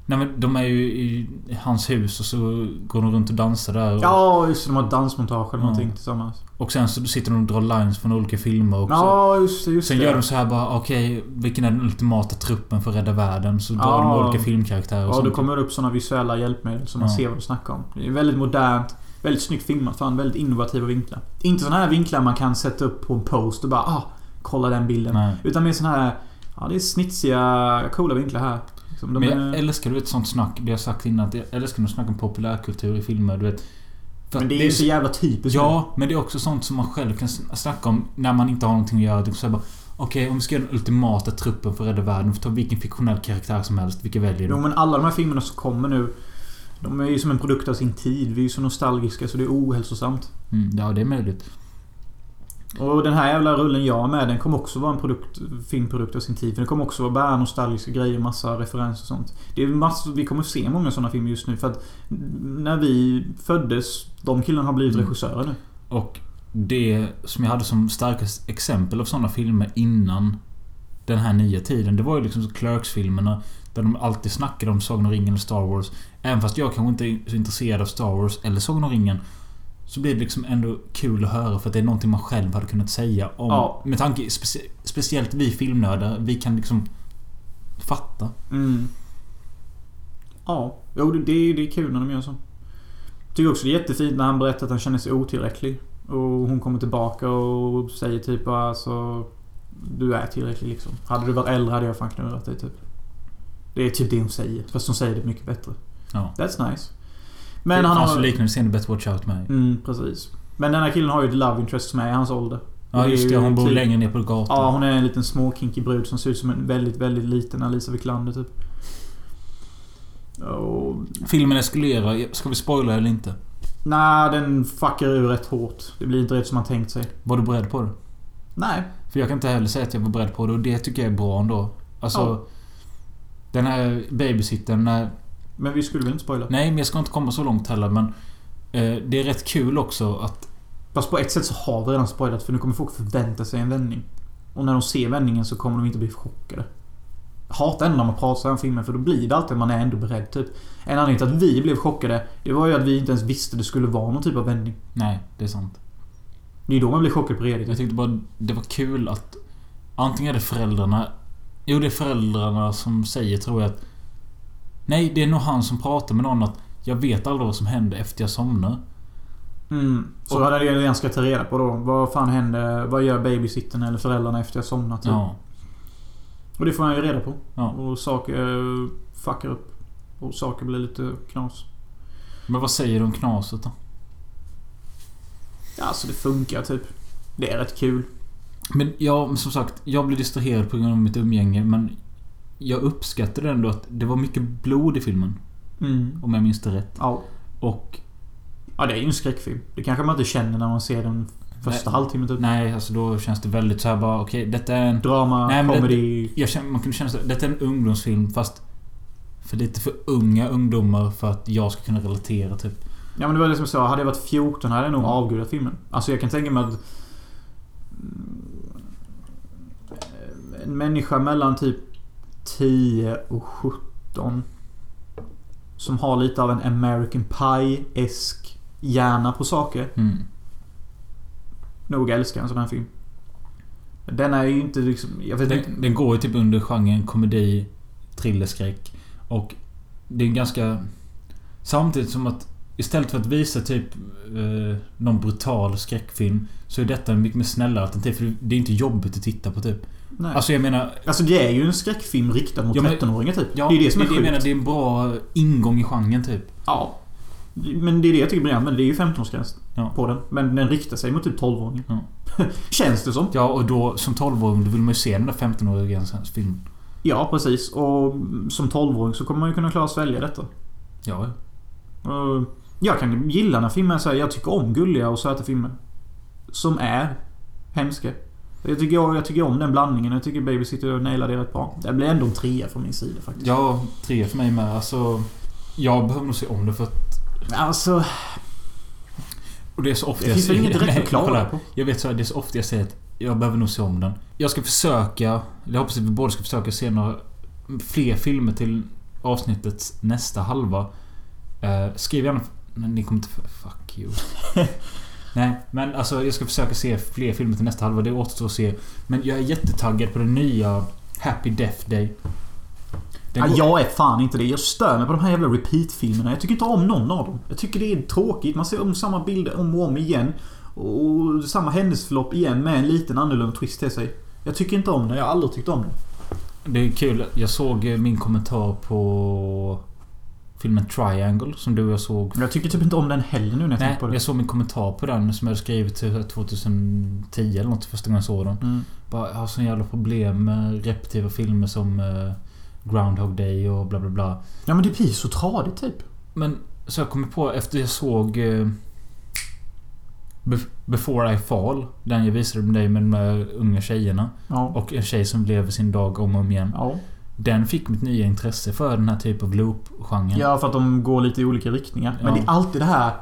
Nej men de är ju i hans hus och så går de runt och dansar där. Och, Ja, just det. De har ett dansmontage eller Ja. någonting tillsammans. och sen så sitter de och drar lines från olika filmer också. Ja, just det. Just Sen det. gör de så här bara, okej, vilken är den ultimata truppen för att rädda världen? Så drar Ja. de olika filmkaraktärer och Ja, då kommer det upp såna visuella hjälpmedel som man Ja. ser vad du snackar om. Det är väldigt modernt. Väldigt snyggt filmat. Fan, väldigt innovativa vinklar. Inte såna här vinklar man kan sätta upp på en post och bara ah, kolla den bilden. Nej. Utan mer såna här... Ja, det är snitsiga, coola vinklar här. Liksom, Men är, jag älskar du vet sånt snack. Det har jag sagt innan. Att jag älskar att snacka om populärkultur i filmer. Du vet. Men det är ju så jävla typiskt. Ja, men det är också sånt som man själv kan sn- snacka om när man inte har någonting att göra. Är bara, Okej, om vi ska göra den ultimata truppen för att rädda världen. Vi får ta vilken fiktionell karaktär som helst. Vilka väljer Jo du? men alla de här filmerna som kommer nu De är ju som en produkt av sin tid. Vi är ju så nostalgiska så det är ohälsosamt. Mm, ja, det är möjligt. Och den här jävla rullen jag är med den kommer också vara en produkt, filmprodukt av sin tid. För den kommer också vara bara nostalgiska grejer, massa referenser och sånt. Det är massor, vi kommer se många sådana filmer just nu för att när vi föddes, de killarna har blivit Mm. regissörer nu. Och det som jag hade som starkast exempel av sådana filmer innan den här nya tiden. Det var ju liksom Clerks-filmerna. Där de alltid snackade om Sagan om ringen eller Star Wars. Även fast jag kanske inte är så intresserad av Star Wars eller Sagan om ringen. Så blir det liksom ändå kul att höra för att det är någonting man själv hade kunnat säga om... Ja. Med tanke... Specie, speciellt vi filmnördar. Vi kan liksom... Fatta. Mm. Ja, jo det, det, det är kul när de gör så. Tycker också det är jättefint när han berättar att han känner sig otillräcklig. Och hon kommer tillbaka och säger typ alltså... Du är tillräcklig liksom. Hade du varit äldre hade jag fan knullat dig typ. Det är typ det hon säger. Fast hon säger det mycket bättre. Ja. That's nice. Men han har... liknande scen i Better Watch Out med. Mm, precis. Men den här killen har ju ett love interest som är i hans ålder. Ja Det just det, hon bor typ- längre ner på gatan. Ja, hon är en liten småkinkig brud som ser ut som en väldigt, väldigt liten Alicia Vikander typ. Och... Filmen eskalerar. Ska vi spoila eller inte? Nej, den fuckar ur rätt hårt. Det blir inte rätt som man tänkt sig. Var du beredd på det? Nej. För jag kan inte heller säga att jag var beredd på det och det tycker jag är bra ändå. Alltså... Ja. Den här babysittern när... Men vi skulle väl inte spoila? Nej, men jag ska inte komma så långt heller men... Eh, det är rätt kul också att... Fast på ett sätt så har vi redan spoilat för nu kommer folk förvänta sig en vändning. Och när de ser vändningen så kommer de inte bli chockade. Jag hatar ändå när man pratar om filmen för då blir det alltid att man är ändå beredd typ. En anledning till att vi blev chockade Det var ju att vi inte ens visste det skulle vara någon typ av vändning. Nej, det är sant. Det är då man blir chockad på redigt. Jag tyckte bara det var kul att... Antingen är det föräldrarna... Jo, det är föräldrarna som säger tror jag att... Nej, det är nog han som pratar med någon att... Jag vet aldrig vad som händer efter jag somnar. Mm. Så Och- hade jag ganska ta reda på då. Vad fan händer? Vad gör babysittern eller föräldrarna efter jag somnat? Typ. Ja. Och det får man ju reda på. Ja. Och saker eh, fuckar upp. Och saker blir lite knas. Men vad säger du om knaset då? Ja, alltså det funkar typ. Det är rätt kul. Men ja, som sagt. Jag blev distraherad på grund av mitt umgänge men... Jag uppskattade ändå att det var mycket blod i filmen. Mm. Om jag minns det rätt. Ja. Och... Ja, det är ju en skräckfilm. Det kanske man inte känner när man ser den första halvtimmen typ. Nej, alltså då känns det väldigt så här bara okej, detta är en... Drama, Nej, men det- comedy. Jag känner, man kunde känna så här, detta är en ungdomsfilm fast... För lite för unga ungdomar för att jag ska kunna relatera typ. Ja men det var det som jag sa. Hade jag varit 14 hade jag nog avgudat filmen. Alltså jag kan tänka mig att... En människa mellan typ 10 och 17. Som har lite av en American Pie-esk hjärna på saker. Mm. Nog älskar en sån här film. Den är ju inte liksom... Jag vet inte. Den, den går ju typ under genren komedi, thrillerskräck. Och det är ganska... Samtidigt som att istället för att visa typ eh, någon brutal skräckfilm så är detta en mycket mer snällare alternativ. För det är inte jobbigt att titta på typ. Nej. Alltså jag menar... Alltså det är ju en skräckfilm riktad mot Ja, men- 13-åringar typ. Ja, det är det som är jag sjukt. menar. Det är en bra ingång i genren typ. Ja. Men det är det jag tycker blir men det är ju 15-årsgräns Ja. på den. Men den riktar sig mot typ 12-åringar. Ja. Känns det som. Ja, och då som 12-åring då vill man ju se den där 15-åriga filmen. Ja, precis. Och som 12-åring så kommer man ju kunna klara svälja detta. Ja, jag kan gilla när filmer är så här, Jag tycker om gulliga och söta filmer. Som är hemska. Jag tycker, jag, jag tycker om den blandningen. Jag tycker Babysitter nailar det rätt bra. Det blir ändå en trea från min sida faktiskt. Ja, tre för mig med. Alltså... Jag behöver nog se om det för att... Alltså, Och det är så ofta det finns väl inget direkt att klaga på. Jag vet så här, det är så ofta jag säger att jag behöver nog se om den. Jag ska försöka... Jag hoppas att vi båda ska försöka se några fler filmer till avsnittets nästa halva. Eh, skriv gärna... Nej, ni kommer inte... Fuck you. Nej, men alltså jag ska försöka se fler filmer till nästa halva. Det återstår att se. Men jag är jättetaggad på den nya Happy Death Day. Ja, jag är fan inte det. Jag stör mig på de här jävla repeat-filmerna. Jag tycker inte om någon av dem. Jag tycker det är tråkigt. Man ser om samma bilder om och om igen. Och samma händelseförlopp igen med en liten annorlunda twist till sig. Jag tycker inte om det. Jag har aldrig tyckt om det. Det är kul. Jag såg min kommentar på filmen Triangle som du och jag såg. Jag tycker typ inte om den heller nu när jag Nej, tänker på det. jag såg min kommentar på den som jag skrivit till 2010 eller något första gången jag såg den. Mm. Bara, jag har sån jävla problem med repetitiva filmer som eh, Groundhog Day och bla bla bla. Ja men det blir så tradigt typ. Men så jag kommer på efter jag såg eh, Bef- Before I Fall. Den jag visade med dig med de unga tjejerna. Ja. Och en tjej som lever sin dag om och om igen. Ja. Den fick mitt nya intresse för den här typen av loop-genren. ja, för att de går lite i olika riktningar. Men Ja. det är alltid det här...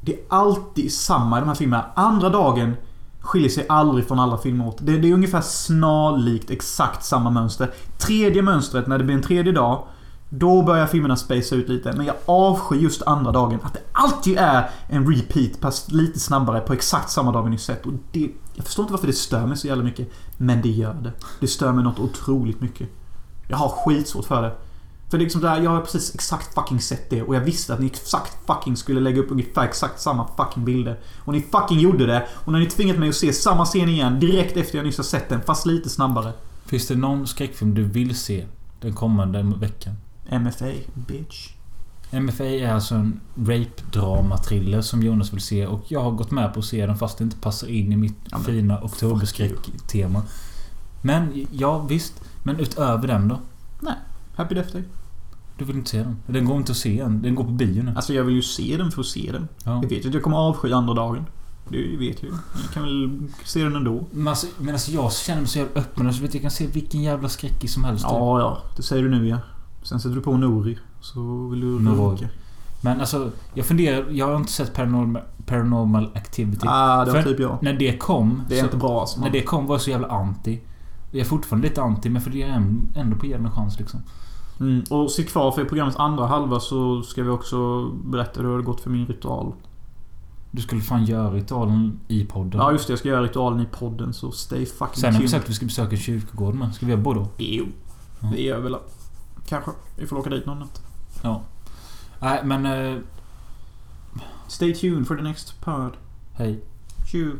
Det är alltid samma i de här filmerna. Andra dagen skiljer sig aldrig från alla filmer åt. Det, det är ungefär snarlikt exakt samma mönster. Tredje mönstret, när det blir en tredje dag. Då börjar filmerna spacea ut lite. Men jag avskyr just andra dagen. Att det alltid är en repeat fast lite snabbare på exakt samma dag vi nyss sett. Och det, jag förstår inte varför det stör mig så jävla mycket. Men det gör det. Det stör mig något otroligt mycket. Jag har skitsvårt för det. För det är liksom där, jag har precis exakt fucking sett det och jag visste att ni exakt fucking skulle lägga upp ungefär exakt samma fucking bilder. Och ni fucking gjorde det. Och när ni tvingat mig att se samma scen igen direkt efter jag nyss har sett den, fast lite snabbare. Finns det någon skräckfilm du vill se den kommande veckan? MFA, bitch. MFA är alltså en rape-drama-thriller som Jonas vill se och jag har gått med på att se den fast det inte passar in i mitt Ja, fina oktoberskräck-tema. Men, ja visst. Men utöver den då? Happy Death Day. Du vill inte se den? Den går inte att se än. Den går på bio nu. Alltså jag vill ju se den för att se den. Ja. Jag vet ju att jag kommer avsky andra dagen. Det vet jag ju. Jag kan väl se den ändå. Men alltså, men alltså jag känner mig så jävla öppen så vet jag kan se vilken jävla skräckis som helst. Ja, ja. Det säger du nu ja. Sen sätter du på Nori. Så vill du runka. Men alltså, jag funderar. Jag har inte sett Paranormal, paranormal Activity. Ah, det var För- typ jag. När det kom... Det är så, inte bra alltså. När det kom var jag så jävla anti. Jag är fortfarande lite anti, men för det är ändå på ge en chans liksom. Mm, och sitt kvar för i programmets andra halva så ska vi också berätta hur det har gått för min ritual. Du skulle fan göra ritualen i podden. Ja just det, jag ska göra ritualen i podden så stay fucking Sen har vi sagt att vi ska besöka kyrkogården med. Ska vi göra båda? Jo. Ja. Det gör vi väl. Kanske. Vi får åka dit någon natt. Ja. Nej, men... Eh, Stay tuned for the next pod. hej. Tju.